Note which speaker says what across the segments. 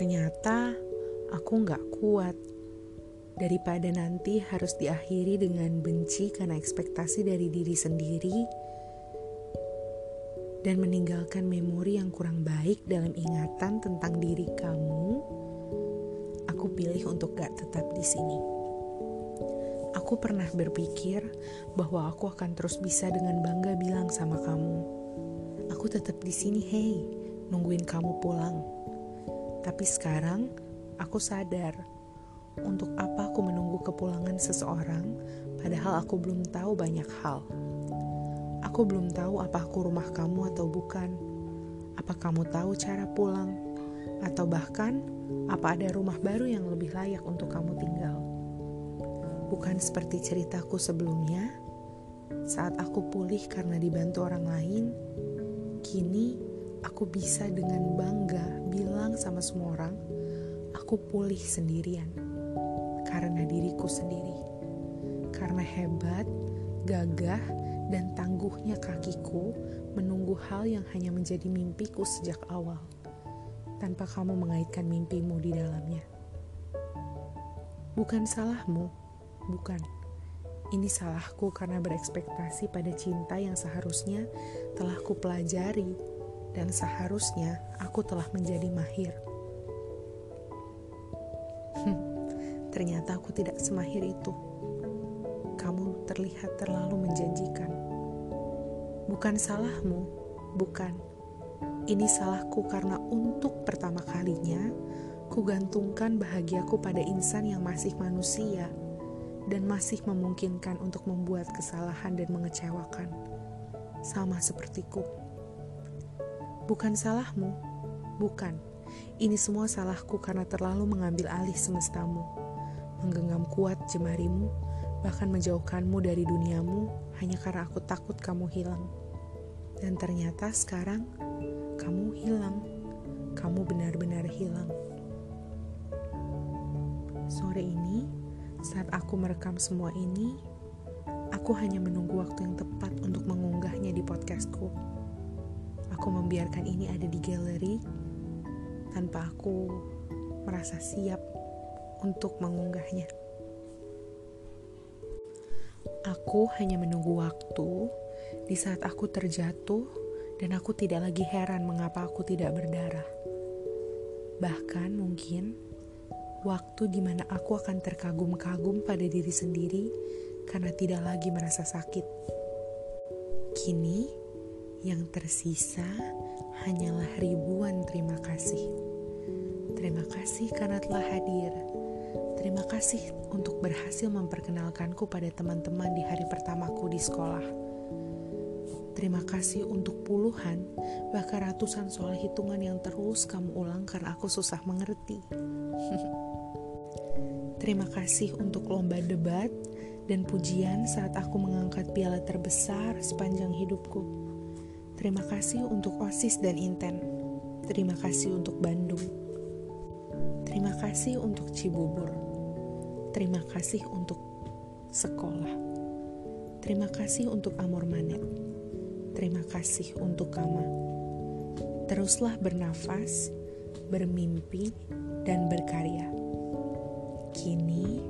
Speaker 1: Ternyata aku nggak kuat. Daripada nanti harus diakhiri dengan benci karena ekspektasi dari diri sendiri dan meninggalkan memori yang kurang baik dalam ingatan tentang diri kamu, aku pilih untuk gak tetap di sini. Aku pernah berpikir bahwa aku akan terus bisa dengan bangga bilang sama kamu, aku tetap di sini, hei, nungguin kamu pulang. Tapi sekarang aku sadar untuk apa aku menunggu kepulangan seseorang padahal aku belum tahu banyak hal. Aku belum tahu apa aku rumah kamu atau bukan. Apa kamu tahu cara pulang? Atau bahkan apa ada rumah baru yang lebih layak untuk kamu tinggal? Bukan seperti ceritaku sebelumnya, saat aku pulih karena dibantu orang lain, kini aku bisa dengan bangga bilang sama semua orang, aku pulih sendirian karena diriku sendiri. Karena hebat, gagah, dan tangguhnya kakiku menunggu hal yang hanya menjadi mimpiku sejak awal, tanpa kamu mengaitkan mimpimu di dalamnya. Bukan salahmu, bukan. Ini salahku karena berekspektasi pada cinta yang seharusnya telah kupelajari dan seharusnya aku telah menjadi mahir. Ternyata aku tidak semahir itu. Kamu terlihat terlalu menjanjikan. Bukan salahmu, bukan. Ini salahku karena untuk pertama kalinya kugantungkan bahagiaku pada insan yang masih manusia dan masih memungkinkan untuk membuat kesalahan dan mengecewakan. Sama sepertiku. Bukan salahmu, bukan. Ini semua salahku karena terlalu mengambil alih semestamu menggenggam kuat jemarimu, bahkan menjauhkanmu dari duniamu hanya karena aku takut kamu hilang. Dan ternyata sekarang kamu hilang. Kamu benar-benar hilang. Sore ini, saat aku merekam semua ini, aku hanya menunggu waktu yang tepat untuk mengunggahnya di podcastku. Aku membiarkan ini ada di galeri tanpa aku merasa siap untuk mengunggahnya. Aku hanya menunggu waktu di saat aku terjatuh dan aku tidak lagi heran mengapa aku tidak berdarah. Bahkan mungkin waktu di mana aku akan terkagum-kagum pada diri sendiri karena tidak lagi merasa sakit. Kini yang tersisa hanyalah ribuan terima kasih. Terima kasih karena telah hadir. Terima kasih untuk berhasil memperkenalkanku pada teman-teman di hari pertamaku di sekolah. Terima kasih untuk puluhan, bahkan ratusan soal hitungan yang terus kamu ulang karena aku susah mengerti. Terima kasih untuk lomba debat dan pujian saat aku mengangkat piala terbesar sepanjang hidupku. Terima kasih untuk OSIS dan Inten. Terima kasih untuk Bandung. Terima kasih untuk Cibubur. Terima kasih untuk sekolah. Terima kasih untuk Amor Manet. Terima kasih untuk Kama. Teruslah bernafas, bermimpi, dan berkarya. Kini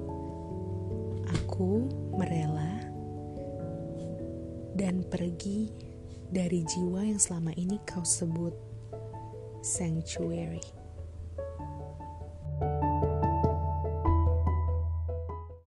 Speaker 1: aku merela dan pergi dari jiwa yang selama ini kau sebut sanctuary.